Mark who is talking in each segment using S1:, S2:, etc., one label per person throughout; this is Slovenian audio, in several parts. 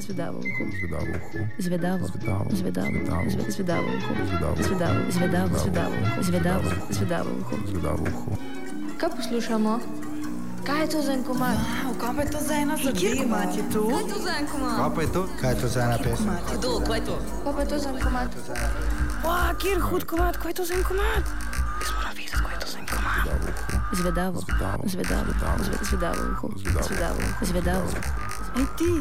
S1: Зведавуху. Зведавуху. Зведавуху. Зведавуху. Зведавуху. Зведавуху. Зведавуху. Зведавуху. Зведавуху.
S2: Зведавуху.
S1: Kaj poslušamo? Kaj je to za en komad?
S3: Wow, kaj pa je to za ena zadeva?
S4: komat je to?
S1: Kaj je to za en komad?
S5: Kaj pa je to? Kaj je to za ena pesem?
S4: Kdo, kaj je to?
S1: Kaj pa je to za en komad?
S3: Wow, kjer hud komat, kaj je to za en komat? Jaz moram videti, kaj je to za en komat.
S1: Zvedavo. Zvedavo. Zvedavуху. Zvedavуху. Zvedavуху.
S3: Ej ti,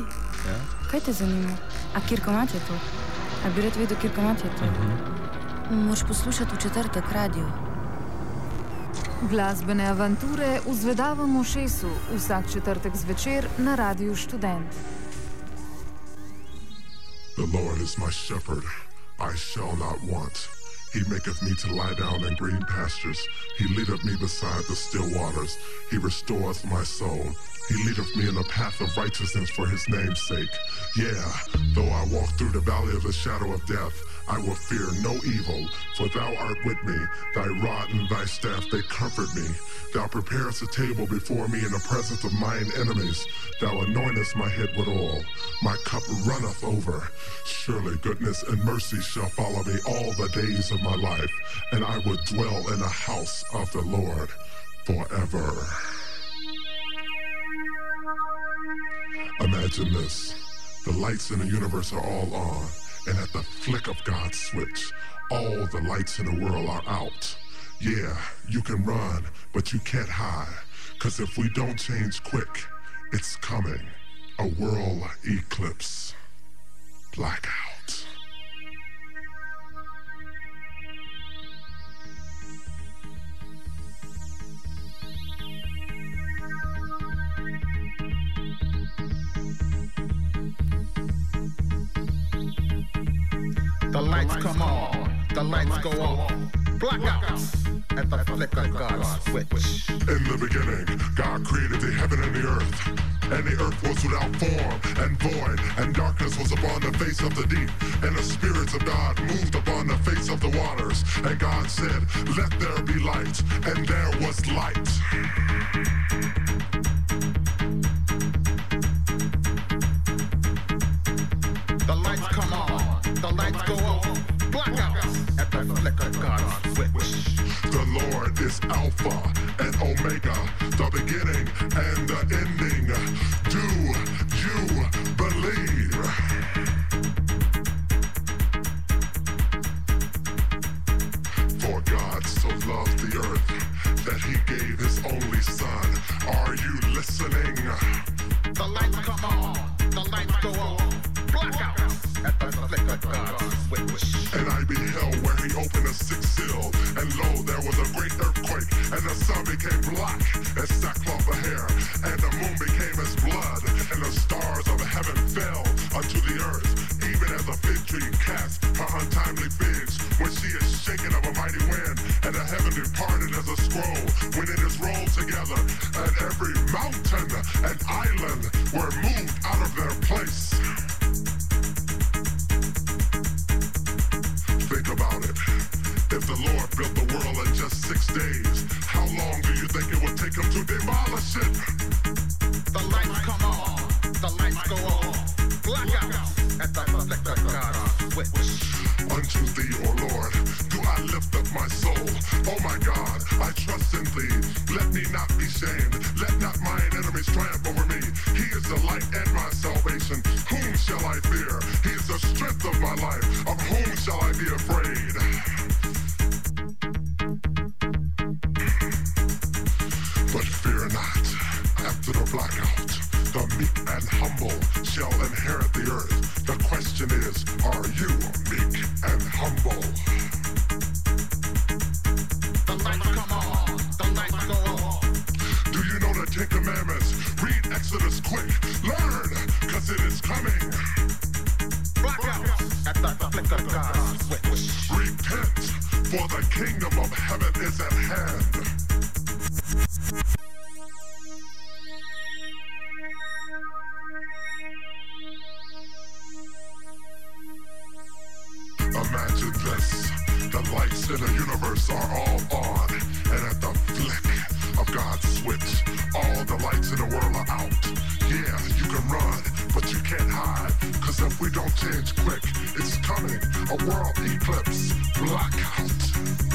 S3: kaj te zanima? A kjer komat je to? A bi rad videl, kjer komat je to?
S6: Moš poslušati v četrtek radio.
S7: Glasbene avanture v Zvedavem ušesu vsak četrtek zvečer na Radiu Študent.
S8: The Lord is my shepherd, I shall not want. He maketh me to lie down in green pastures. He leadeth me beside the still waters. He restoreth my soul. He leadeth me in the path of righteousness for his name's sake. Yeah, though I walk through the valley of the shadow of death, I will fear no evil, for thou art with me. Thy rod and thy staff, they comfort me. Thou preparest a table before me in the presence of mine enemies. Thou anointest my head with oil. My cup runneth over. Surely goodness and mercy shall follow me all the days of my life, and I will dwell in the house of the Lord forever. Imagine this. The lights in the universe are all on, and at the flick of God's switch, all the lights in the world are out. Yeah, you can run, but you can't hide. Cause if we don't change quick, it's coming. A world eclipse. Blackout.
S5: The lights come on, the lights go off. Blackouts at the flick of God's switch.
S8: In the beginning, God created the heaven and the earth. And the earth was without form and void, and darkness was upon the face of the deep. And the spirits of God moved upon the face of the waters. And God said, Let there be light. And there was light. Unto thee, O Lord, do I lift up my soul. Oh my God, I trust in thee. Let me not be shamed. Let not mine enemies triumph over me. He is the light and my salvation. Whom shall I fear? He is the strength of my life. Of whom shall I be afraid? But fear not, after the blackout, meek and humble shall inherit the earth. The question is, are you meek and humble?
S5: The lights come on, the lights go off.
S8: Do you know the Ten Commandments? Read Exodus quick. Learn, cause it is coming.
S5: Blackouts at the flick of God's switch.
S8: Repent, for the kingdom of heaven is at hand. In the universe are all on. And at the flick of God's switch, all the lights in the world are out. Yeah, you can run, but you can't hide. Cause if we don't change quick. It's coming, a world eclipse, blackout.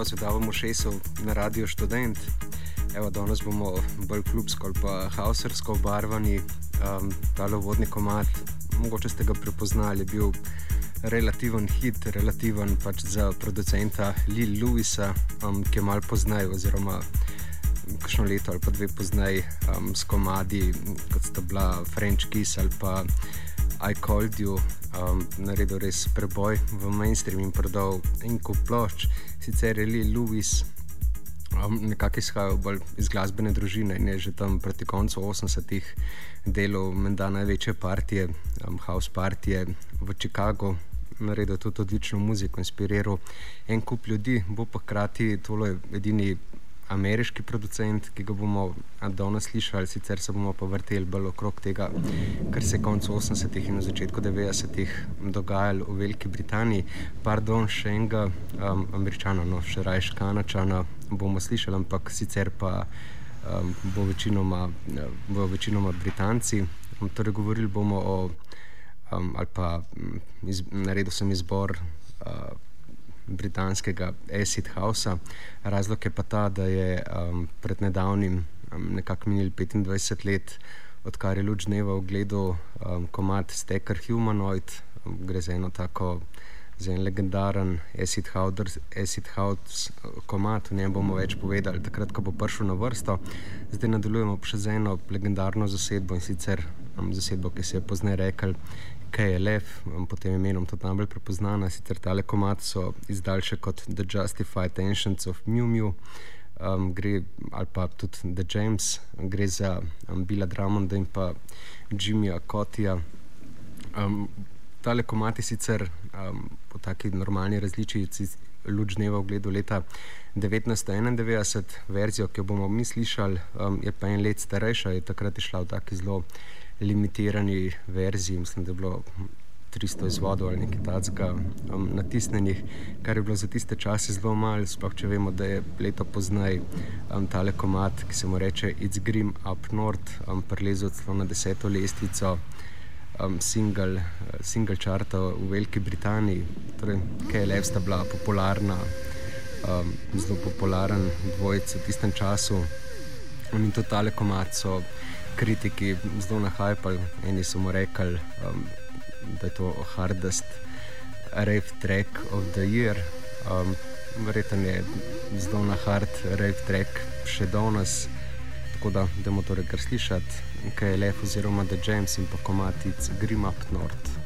S2: Lep pozdrav se davamo šesov na Radio Student. Evo, danes bomo bolj klubsko ali pa hausersko obarvani. Um, tale vodni komat, mogoče ste ga prepoznali, bil relativen hit, relativen pač za producenta Lil Lewisa, um, ki je malo poznaj, oziroma kakšno leto ali pa dve poznaj um, s komadi, kot sta bila French Kiss ali pa I Called You, um, naredil res preboj v mainstream in prodal en kup plošč. Sicer je Lil Lewis um, nekako izhajal bolj iz glasbene družine in je že tam proti koncu 80-ih delal menda največje partije, um, house partije v Chicagu. Naredil tudi odlično muziko, inspiriral en kup ljudi, bo pa hkrati tole edini ameriški producent, ki ga bomo danes slišali, sicer se bomo pa vrteli bolj okrog tega, kar se je konec 80-ih in v začetku 90-ih dogajalo v Veliki Britaniji. Pardon, še enega um, američana, no še rajš kanačana bomo slišali, ampak sicer pa um, bo večinoma, bo večinoma Britanci. Torej, govorili bomo o, um, ali pa iz, naredil sem izbor. Uh, britanskega Acid Housea. Razlog je pa ta, da je um, pred nedavnim um, nekako minili 25 let, odkar je luč dneva ogledal um, komat Steker Humanoid, um, gre za eno tako. Za en legendaren Acid House komat, o njem bomo več povedali, takrat, ko bo prišel na vrsto. Zdaj nadaljujemo še z eno legendarno zasedbo in sicer um, zasedbo, ki se je pozneje rekel KLF, pod tem imenom tudi najbolj prepoznana. Sicer tale komat so izdal še kot The Justified Ancients of Mew Mew, um, gre, ali pa tudi The James, gre za um, Billa Drummonda in pa Jimmyja Kotija. Um, tale komat je sicer um, po taki normalni različici luč dneva v gledu leta 1991, verzijo, ki jo bomo mi slišali, um, je pa en let starejša, je takrat išla v taki zelo limitirani verziji, mislim, da je bilo 300 izvodov ali nekaj takega um, natisnjenih, kar je bilo za tiste čase zelo malo, sploh če vemo, da je leto poznaj um, tale komat, ki se mu reče It's Grim Up North, um, prelezel celo na deseto lestvico. Um, single, single charta v Veliki Britaniji, torej KLF sta bila popularna, um, zelo popularen dvojec v tistem času. In to tale komat so kritiki zelo nahajali. Eni so mu rekli, um, da je to hardest rave track of the year. Um, Verjetno je zelo na hard rave track še danes. Tako da, da bomo torej kar slišati, kaj je Lef oziroma The James in pa komatic Grim Up North.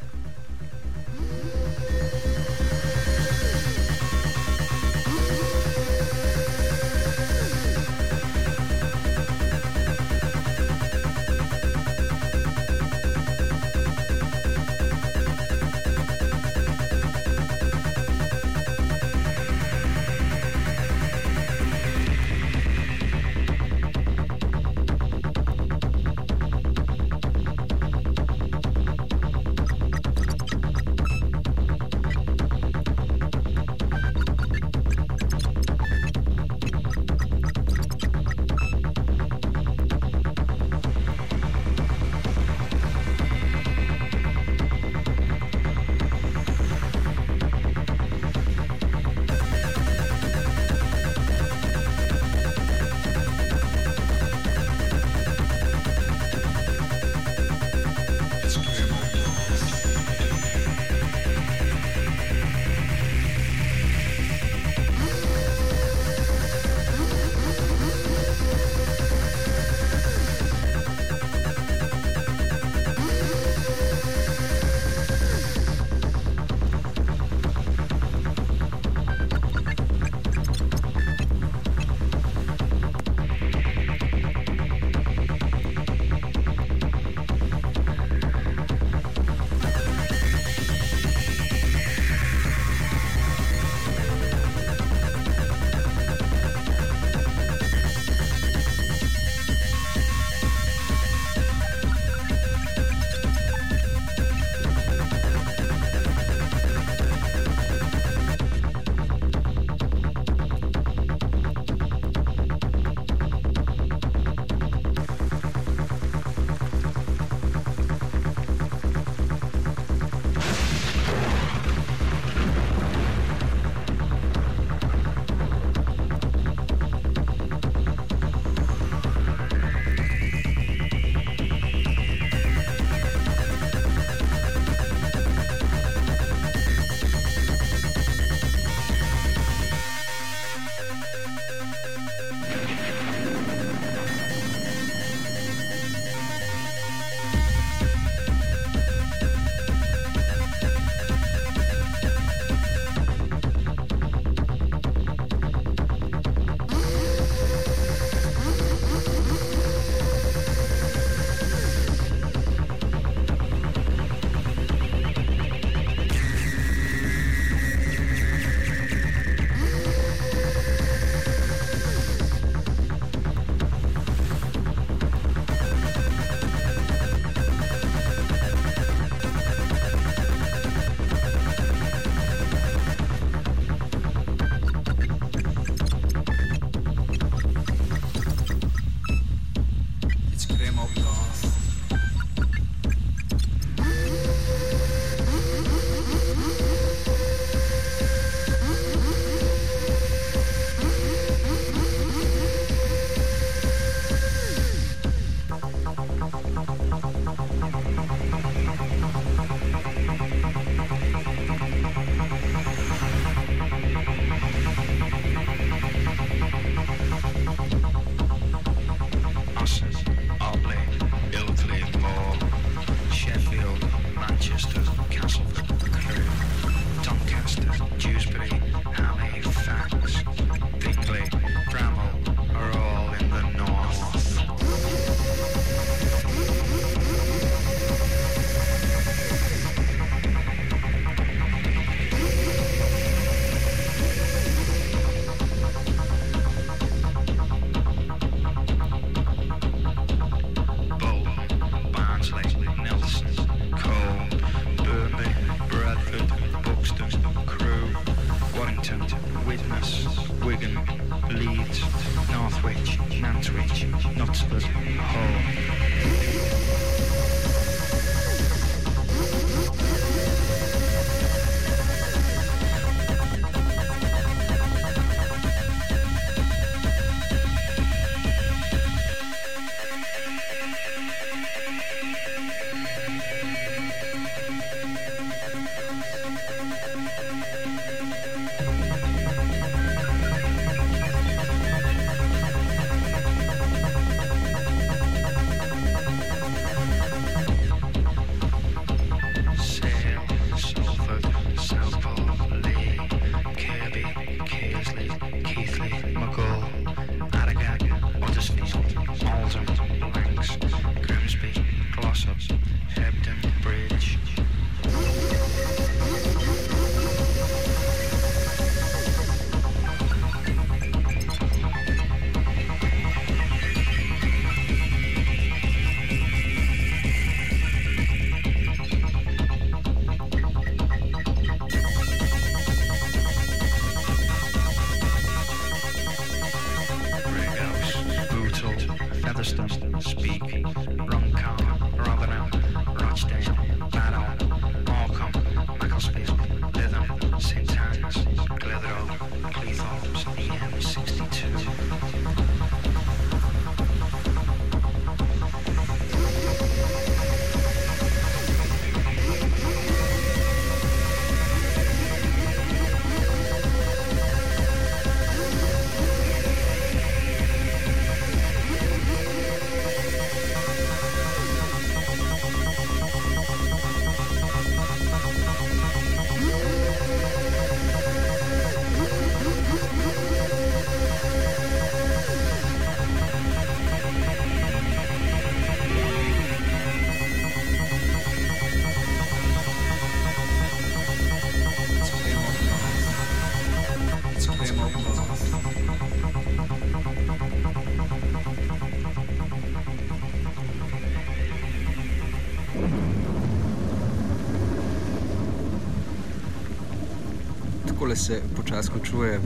S2: Takole se počasi končuje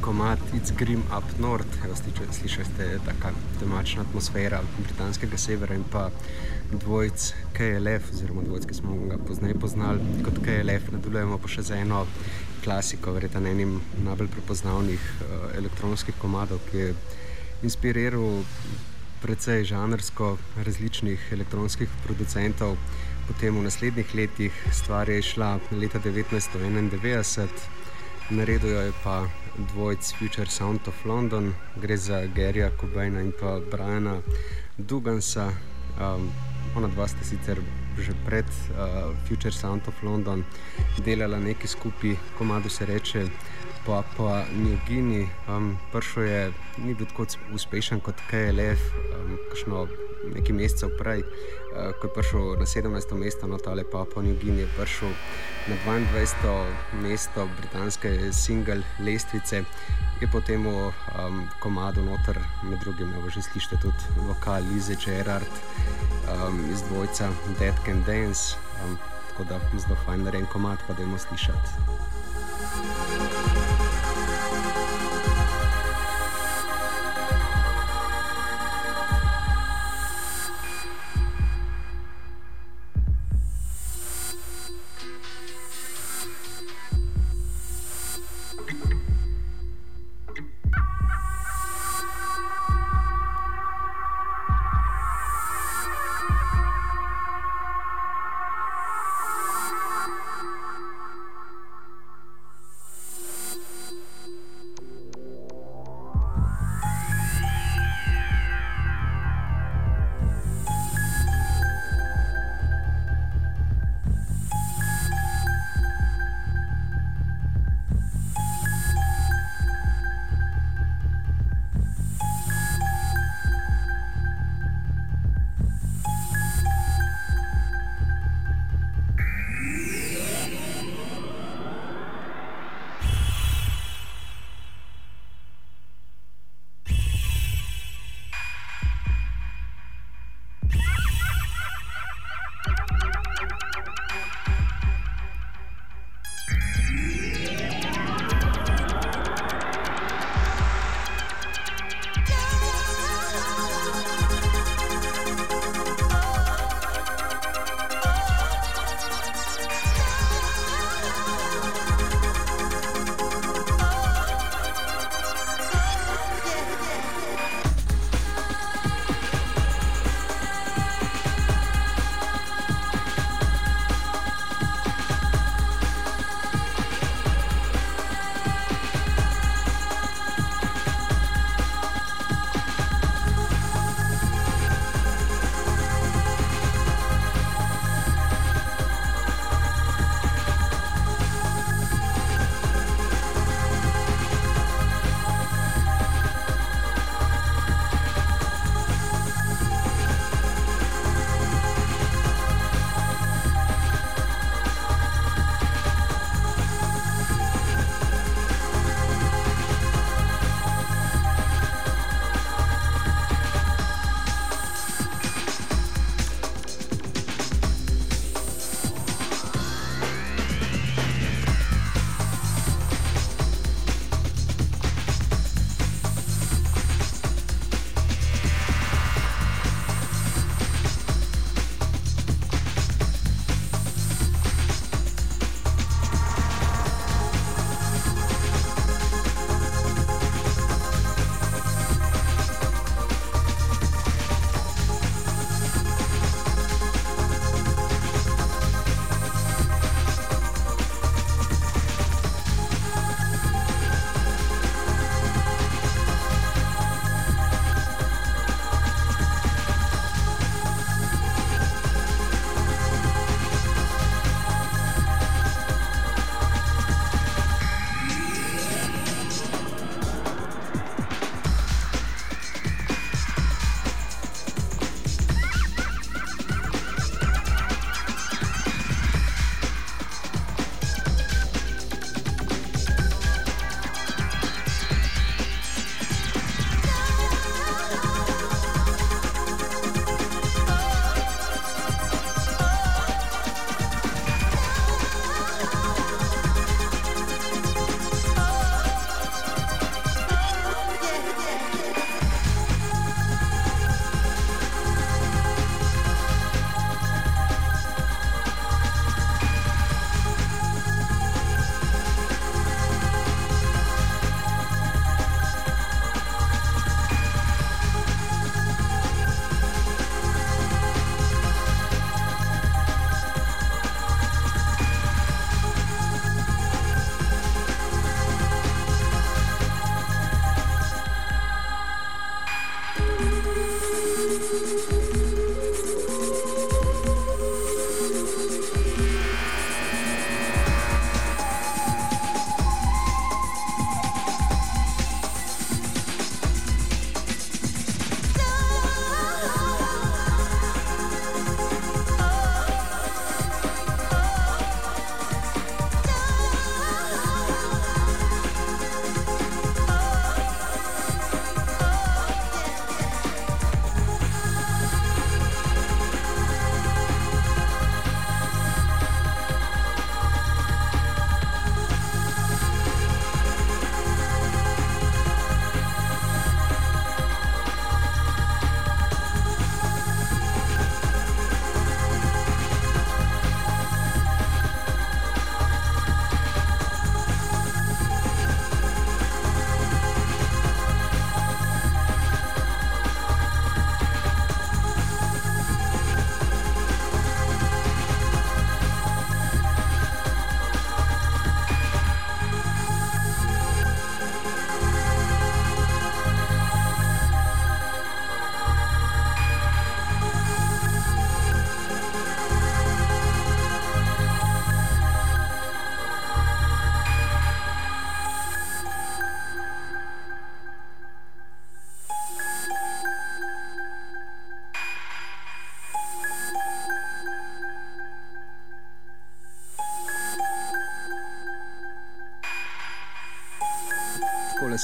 S2: komat It's Grim Up North. Slišite, taka temačna atmosfera britanskega severa in pa dvojc KLF, oziroma dvojc, ki smo ga pozneje poznali kot KLF. Nadaljujemo pa še z eno klasiko, verjetno enim najbolj prepoznavnih uh, elektronskih komadov, ki je inspiriral precej žanrsko različnih elektronskih producentov. Potem v naslednjih letih stvar je šla leta 1991. Naredil jo je pa dvojc Future Sound of London, gre za Gerija Kobajna in pa Briana Dugansa. Um, ona dva sta sicer že pred uh, Future Sound of London delala nekaj skupaj, komado se reče Papua New Guinea. Um, Prvo je ni bil tako uspešen kot KLF, um, kakšno nekaj mesecev prej, ko je prišel na 17. mesto, no tale Papua New Guinea je prišel na 22. mesto britanske single lestvice. Je potem v um, komadu noter, med drugim, no, že slišite tudi vokal Lize Gerard um, iz dvojca Dead Can Dance. Um, tako da zelo fajn narejen komad, pa da jim slišati.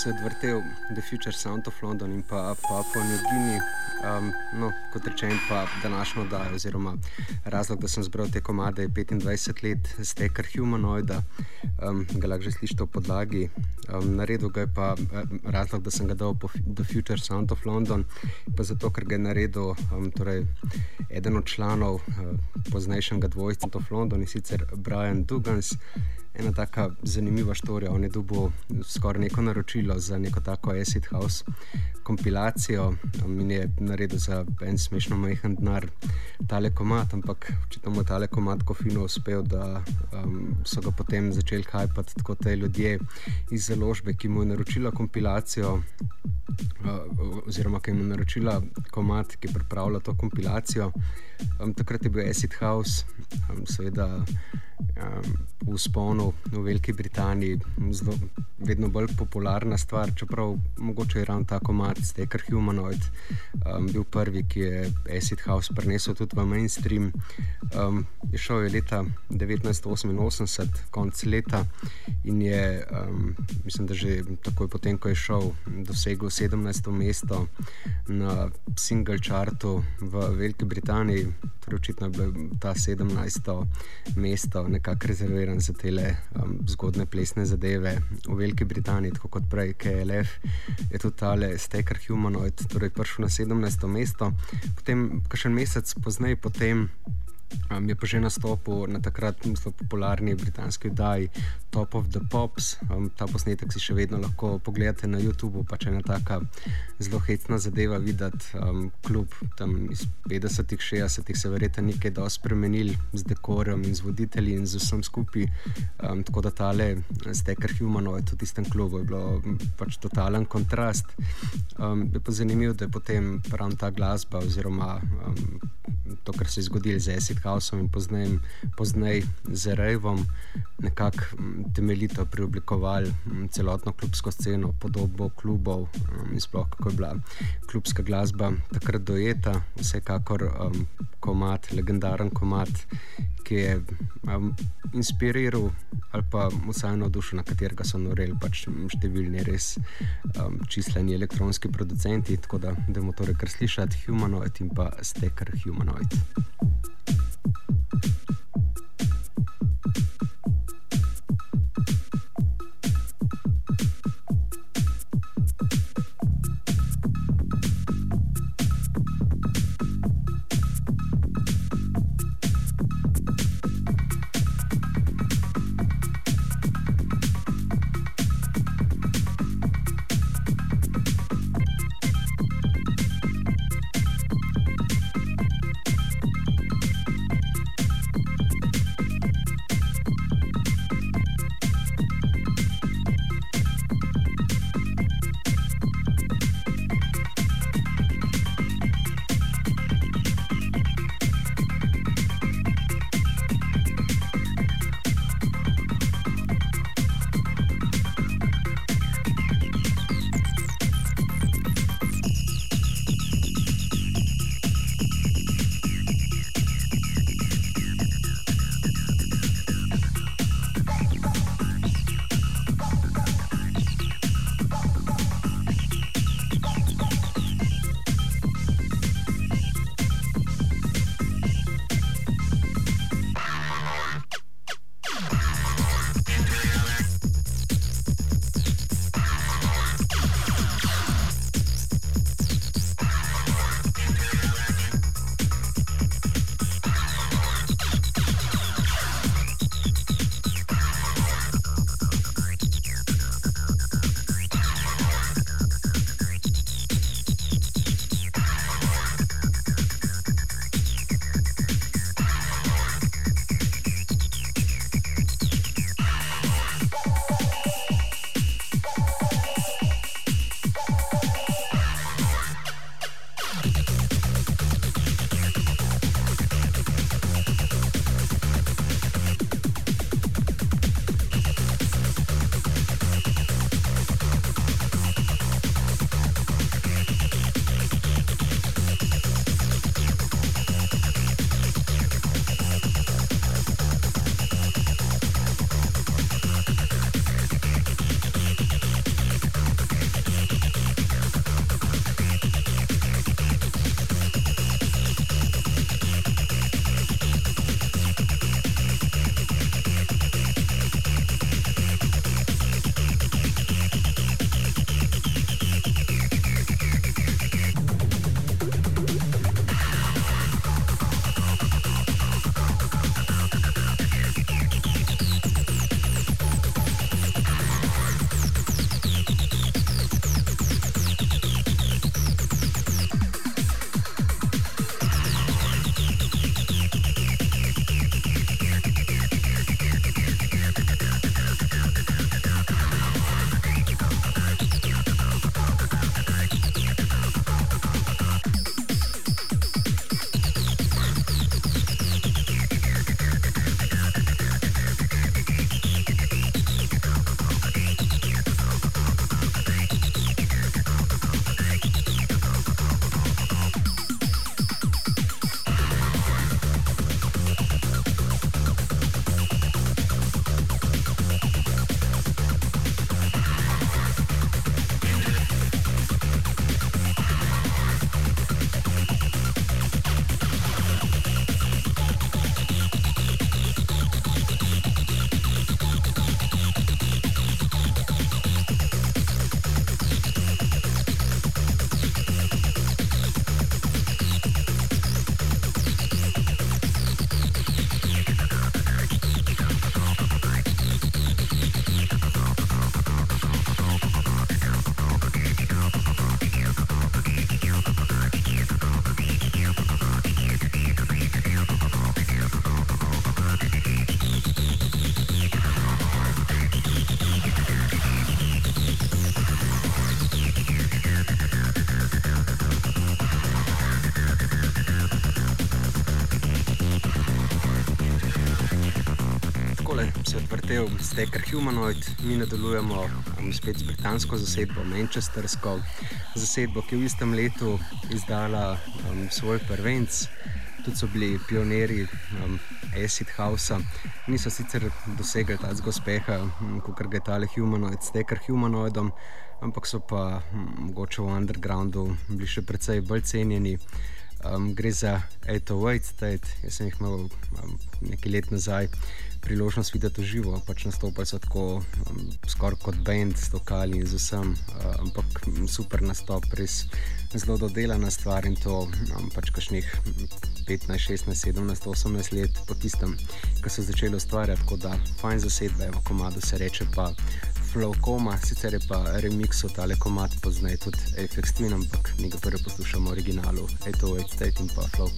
S2: Se odvrtel The Future Sound of London in pa Papua New Guinea. Um, no, kot rečem, pa današnjo oddajo, oziroma razlog, da sem zbral te komade, je 25 let steker Humanoida, um, ga lahko že slišite v podlagi. Um, naredil ga je pa razlog, da sem ga dal po The Future Sound of London, pa zato, ker ga je naredil um, torej, eden od članov uh, poznejšega dvojstva Sound of London in sicer Brian Dugans ena tako zanimiva štorija. On je dobil skoraj neko naročilo za neko tako acid house kompilacijo in je naredil za en smešno majhen denar tale komat, ampak očitno mu je tale komat kofino uspel, da um, so ga potem začeli hajpati tako te ljudje iz založbe, ki mu je naročila kompilacijo. Uh, oziroma, ki je naročila komat, ki je pripravila to kompilacijo. Um, takrat je bil Acid House, um, seveda um, v sponu v Veliki Britaniji, zelo, vedno bolj popularna stvar, čeprav mogoče je ravno tako mat, Steker Humanoid, um, bil prvi, ki je Acid House prenesel tudi v mainstream. Um, je šel je leta 1988, konc leta in je, um, mislim, da že takoj potem, ko je šel, dosegel 17. mesto na single chartu v Veliki Britaniji, torej očitno je bilo ta 17. mesto nekako rezerviran za te um, zgodne plesne zadeve v Veliki Britaniji, tako kot prej KLF, je tudi tale Steker Humanoid, torej prišel na 17. mesto, potem, kar še en mesec pozneje, potem Um, je pa že nastopil na takrat zelo popularni britanski oddaji Top of the Pops. Um, ta posnetek si še vedno lahko pogledate na YouTubu, pa če je ena taka zelo hecna zadeva videti. Um, klub tam iz 50-ih, 60-ih se verjetno nekaj dosti spremenil z dekorom in z voditelji in z vsem skupaj. Um, tako da tale Steker Humanoid v tistem klubu je bilo pač totalen kontrast. Um, je pa zanimivo, da je potem prav ta glasba oziroma um, to, kar se je zgodilo z Acid Houseom in pozneje z Rejvom, nekako temeljito preoblikovali celotno klubsko sceno, podobo klubov in sploh kako je bila klubska glasba takrat dojeta, vsekakor um, komat, legendaren komat, ki je um, inspiriral ali pa vsaj navdušil, na katerega so noreli pač številni res um, čisleni elektronski producenti. Tako da, bomo torej kar slišati humanoid in pa steker humanoid. Steker Humanoid, mi nadaljujemo um, spet z britansko zasedbo, Manchestersko zasedbo, ki je v istem letu izdala um, svoj prvenc. Tudi so bili pionirji um, Acid House, niso sicer dosegli takega uspeha, um, kot ga je tale Humanoid, Steker Humanoidom, ampak so pa um, mogoče v undergroundu bili še precej bolj cenjeni. Um, gre za 808 State, jaz sem jih imel um, nekaj let nazaj priložnost videti živo, pač nastopali so tako um, skoraj kot bend, stokali in z vsem, uh, ampak super nastop, res zelo dodelana stvar in to um, pač kašnih 15, 16, 17, 18 let po tistem, ko so začeli ustvarjati, tako da fajn zasedbe, v komadu se reče pa Flow Coma, sicer je pa remix od tale komat poznaj tudi Apex Twin, ampak mi ga prvi poslušamo v originalu, Eto Wait State in pa Flow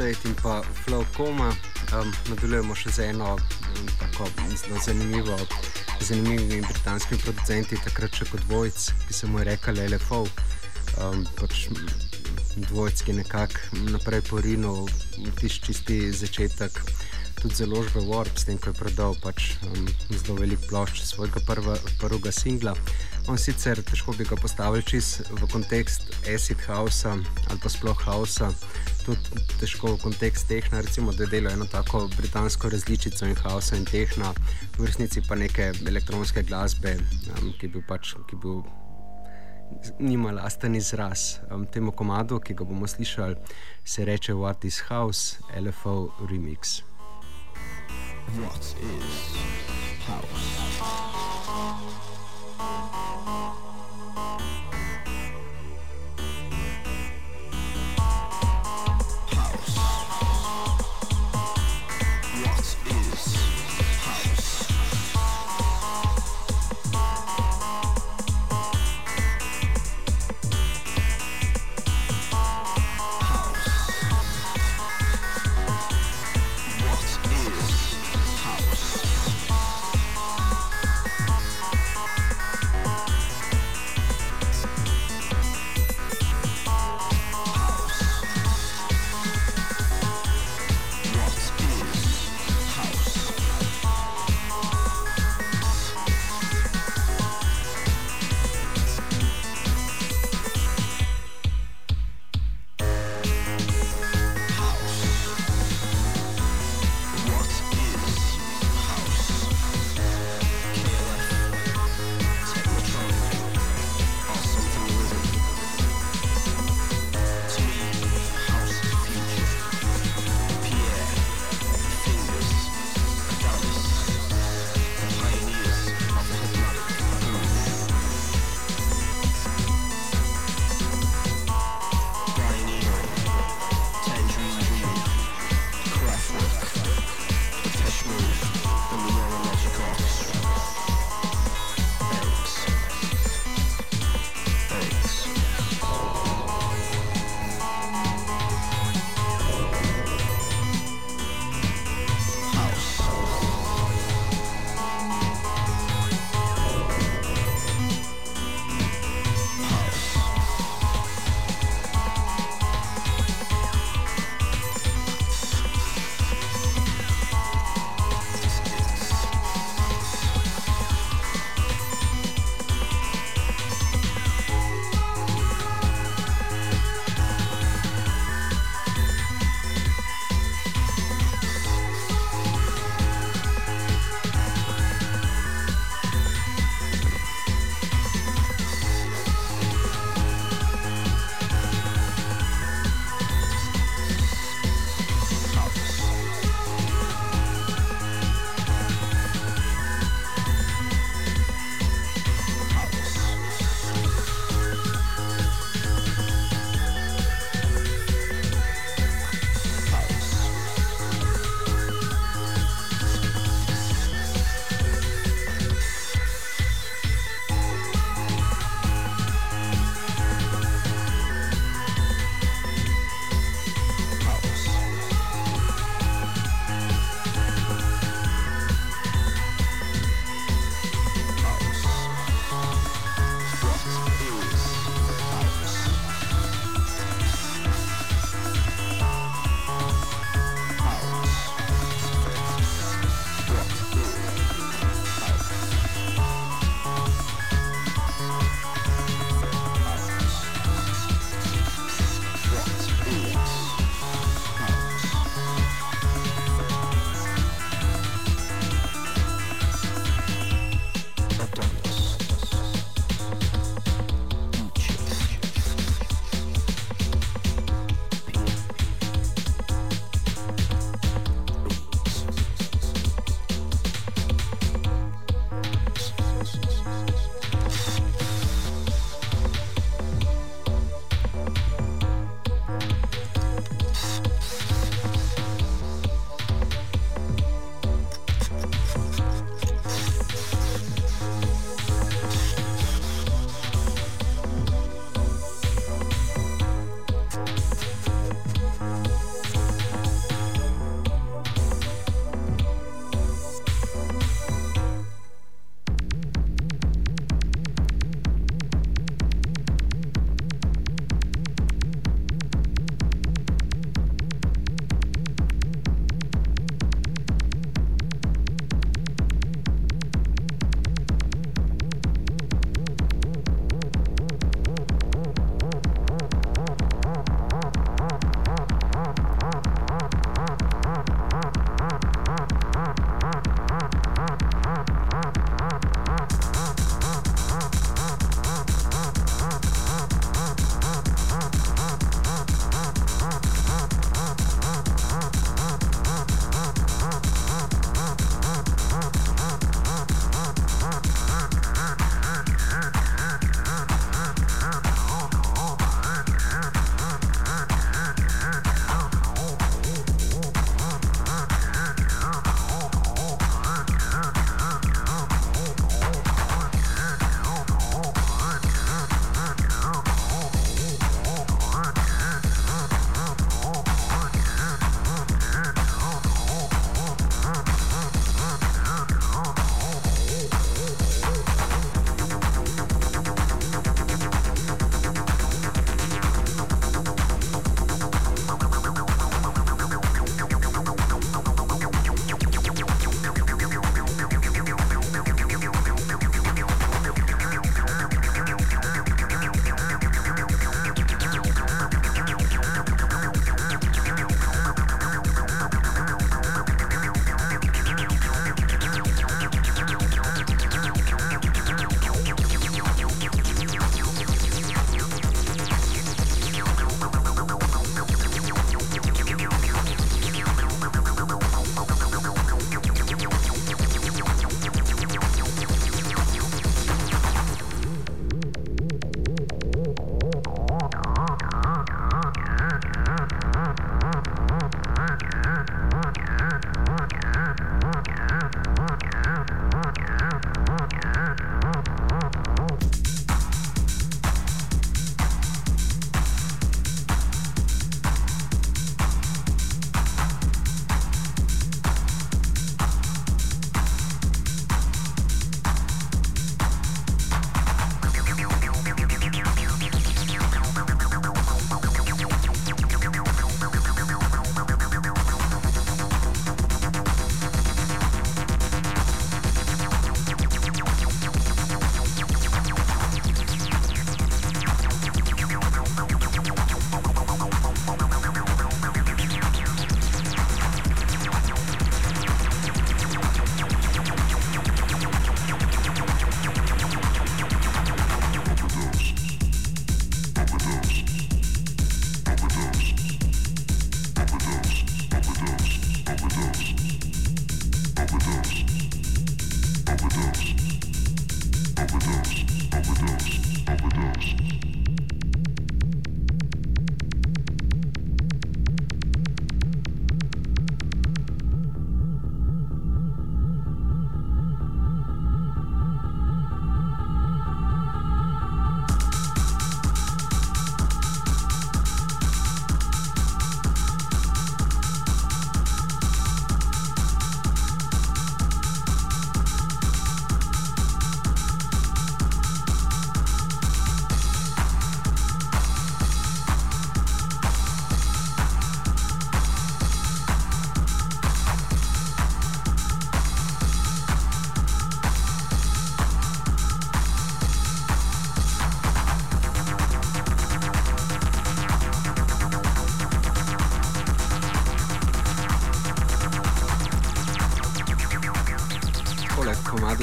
S2: State in pa Flow Coma. Um, nadaljujemo še z eno tako zelo zanimivo, zanimivimi britanskimi producenti, takrat še kot Vojc, ki se mu je rekel LFO. Um, pač dvojc, ki je nekako naprej porinil tisti čisti začetek tudi založbe Warp, s tem, ko je prodal pač, um, zelo velik plošč svojega prva, prvega singla. On sicer težko bi ga postavil čist v kontekst acid house ali pa sploh house, tudi težko v kontekst tehna, recimo, da delo eno tako britansko različico in house in tehna, v resnici pa neke elektronske glasbe, um, ki bi pač. Ki bi Nima lasten izraz. Um, temu komadu, ki ga bomo slišali, se reče What is House, LFO Remix. What is house?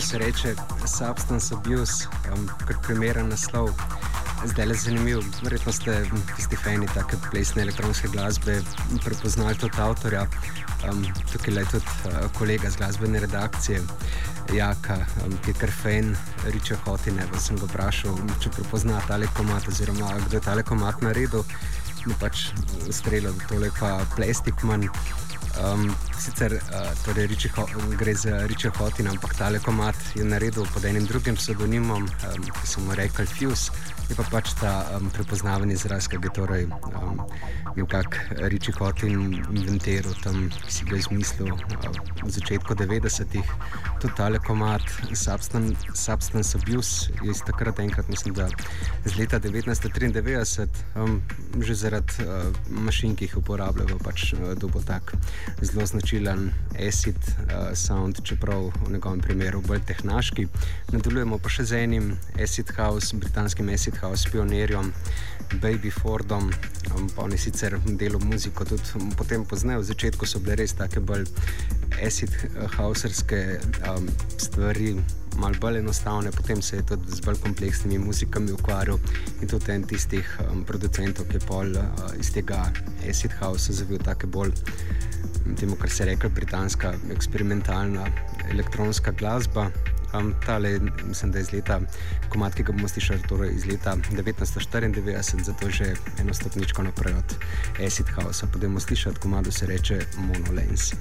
S2: Se reče Substance Abuse, um, kar primeren naslov. Zdaj je zanimivo, verjetno ste tisti fani take plesne elektronske glasbe prepoznali tudi avtorja. Um, tukaj je tudi uh, kolega z glasbene redakcije, Jaka, um, ki je kar fan Riča Hotine. Sem ga vprašal, če prepozna tale komat, oziroma kdo je tale komat naredil. Mi pač streljal, tole pa plastik manj. Um, sicer uh, torej gre za Riča Hotina, ampak tale komat je naredil pod enim drugim pseudonimom, um, ki so mu rekli Fuse je pa pač ta um, prepoznaven izraz, ki ga torej um, nekako Riči Hotin inventiral, tam, ki si ga izmislil uh, v začetku 90-ih. Tudi tale komat Substance, Substance Abuse je iz takrat enkrat, mislim, da z leta 1993, um, že zaradi uh, mašin, ki jih uporabljajo, pač uh, dobo tak zelo značilen acid uh, sound, čeprav v njegovem primeru bolj tehnaški. Nadaljujemo pa še z enim acid house, britanskim acid house pionirjem, Baby Fordom, um, oni sicer delo muziko tudi um, potem poznajo. V začetku so bile res take bolj acid houserske um, stvari. Malo bolj enostavne, potem se je tudi z bolj kompleksnimi muzikami ukvarjal in tudi en tistih um, producentov, ki je pol uh, iz tega Acid House zavil tako bolj, temu, kar se reče, britanska eksperimentalna elektronska glasba. Um, tale, mislim, da je iz leta, komat, ki ga bomo slišali, torej iz leta 1994, zato že eno stopničko naprej od Acid House. Pa da bomo slišali, komado se reče Monolens.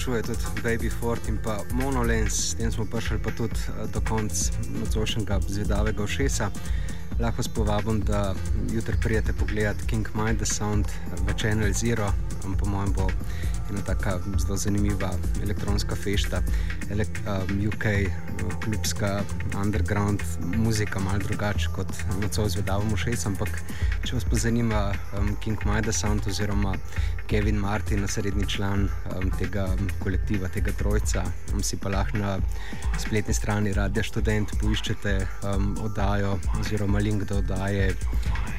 S2: Končuje tudi Baby Ford in pa Monolens, s tem smo prišli pa tudi uh, do konca nocojšnjega zvedavega ošesa. Lahko spovabim, da jutri prijete pogledati King Mind the Sound v Channel Zero, po mojem bo ena tako zelo zanimiva elektronska fešta, Ele um, UK, klubska underground muzika, malo drugače kot nocoj zvedavamo šest, ampak če vas pa zanima um, King Maida Sound oziroma Kevin Martin, srednji član um, tega kolektiva, tega trojca, um, si pa lahko na spletni strani Radia Student poiščete um, oddajo oziroma link do oddaje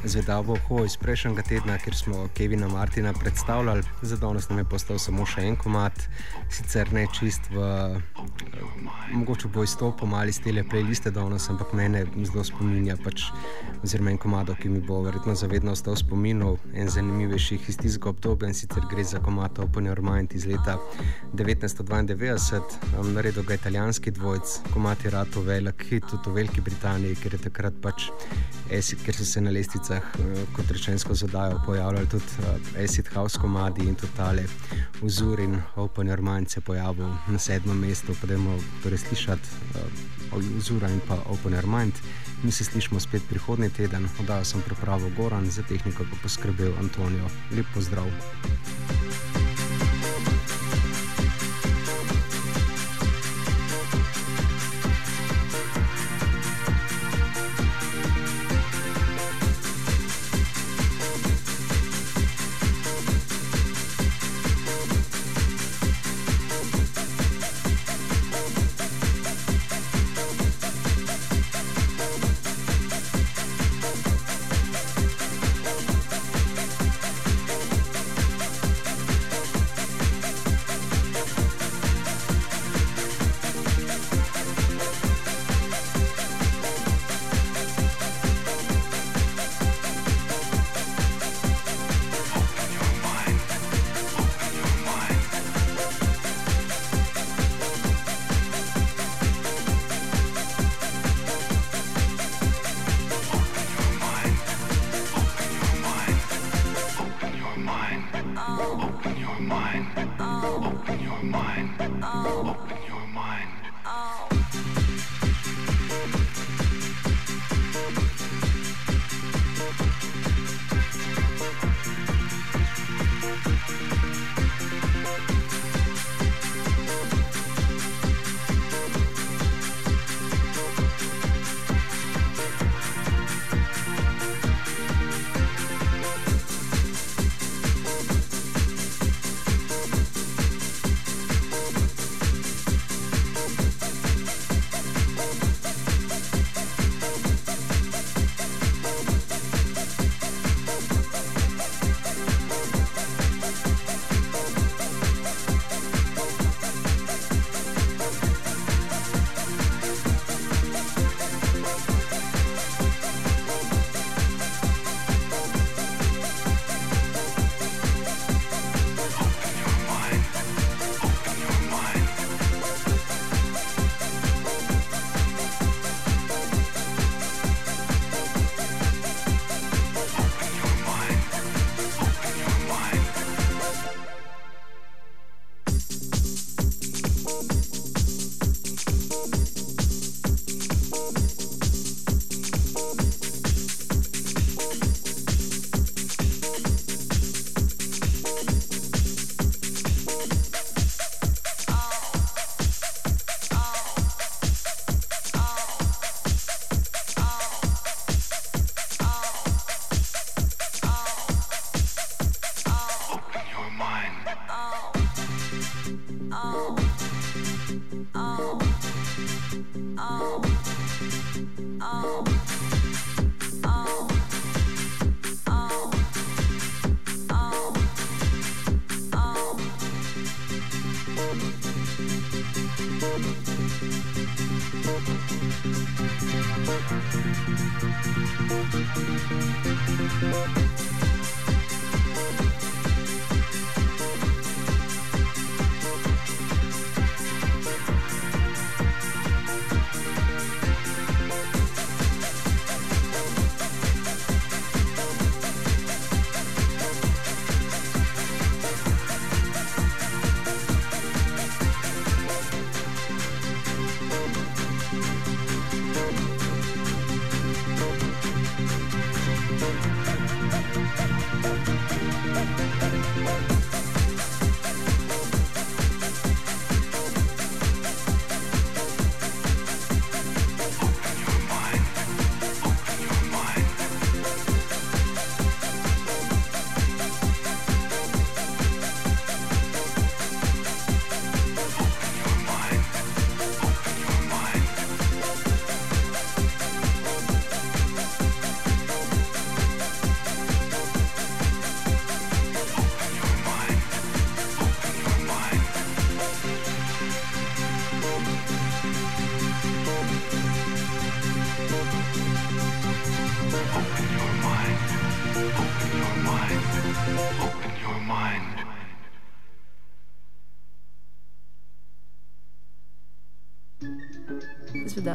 S2: Zvedavo Ho iz prejšnjega tedna, kjer smo Kevina Martina predstavljali, za danes nam je postal samo še en komat, sicer ne čist v, mogoče bo izstopil ali iz tele playliste danes, ampak mene zelo spominja, pač, oziroma en komado, ki mi bo verjetno zavedno ostal spominov, en zanimivejših iz tistega obdobja in sicer gre za komat Open Your Mind iz leta 1992, um, naredil ga italijanski dvojc, komat je rato velik hit tudi v Veliki Britaniji, ker je takrat pač acid, ker so se na lesticah uh, kot rečensko zadajo pojavljali tudi uh, acid house komadi in tudi tale Uzur in Open Your Mind se pojavil na sedmem mestu, pa dajmo torej slišati uh, Uzura in pa Open Your Mind. Mi se slišimo spet prihodnji teden, oddajal sem pripravo Goran, za tehniko pa poskrbel Antonijo. Lep pozdrav!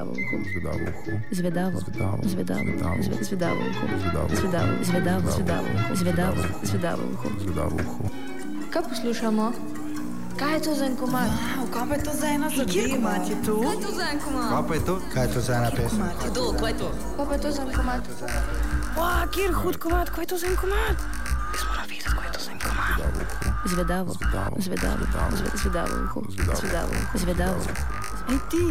S1: Zvedavo uho.
S4: Zvedavo uho.
S1: Zvedavo.
S4: Zvedavo.
S1: Zvedavo.
S4: Zvedavo.
S1: Zve- Zvedavo uho.
S4: Zvedavo.
S1: Zvedavo. Zvedavo. Zvedavo uho. Zvedavo. Zvedavo uho.
S4: Zvedavo uho.
S3: Kaj poslušamo? Kaj je to za en komad?
S9: Kaj pa je to za ena zadeva? je to?
S3: Kaj je to za en komad?
S10: Kaj pa je to?
S11: Kaj je to za ena pesem?
S9: Kaj je to?
S3: Kaj pa je to za en komad?
S1: Wow, kjer hud komad, kaj je to za en komad? Jaz moram videti, kaj je to za en komad. Zvedavo.
S4: Zvedavo.
S1: Zvedavo. Zve- Zvedavo uho.
S4: Zvedavo.
S1: Zvedavo uho. Zvedavo. Ej ti,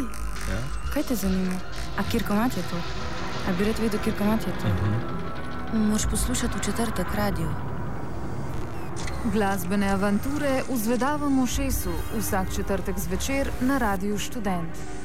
S4: Ja?
S1: Kaj te zanima? A kjer komad je to? A bi rad videl, kjer komad je to?
S12: Moš poslušati v četrtek radio.
S7: Glasbene avanture v zvedavem ušesu vsak četrtek zvečer na Radiu Študent.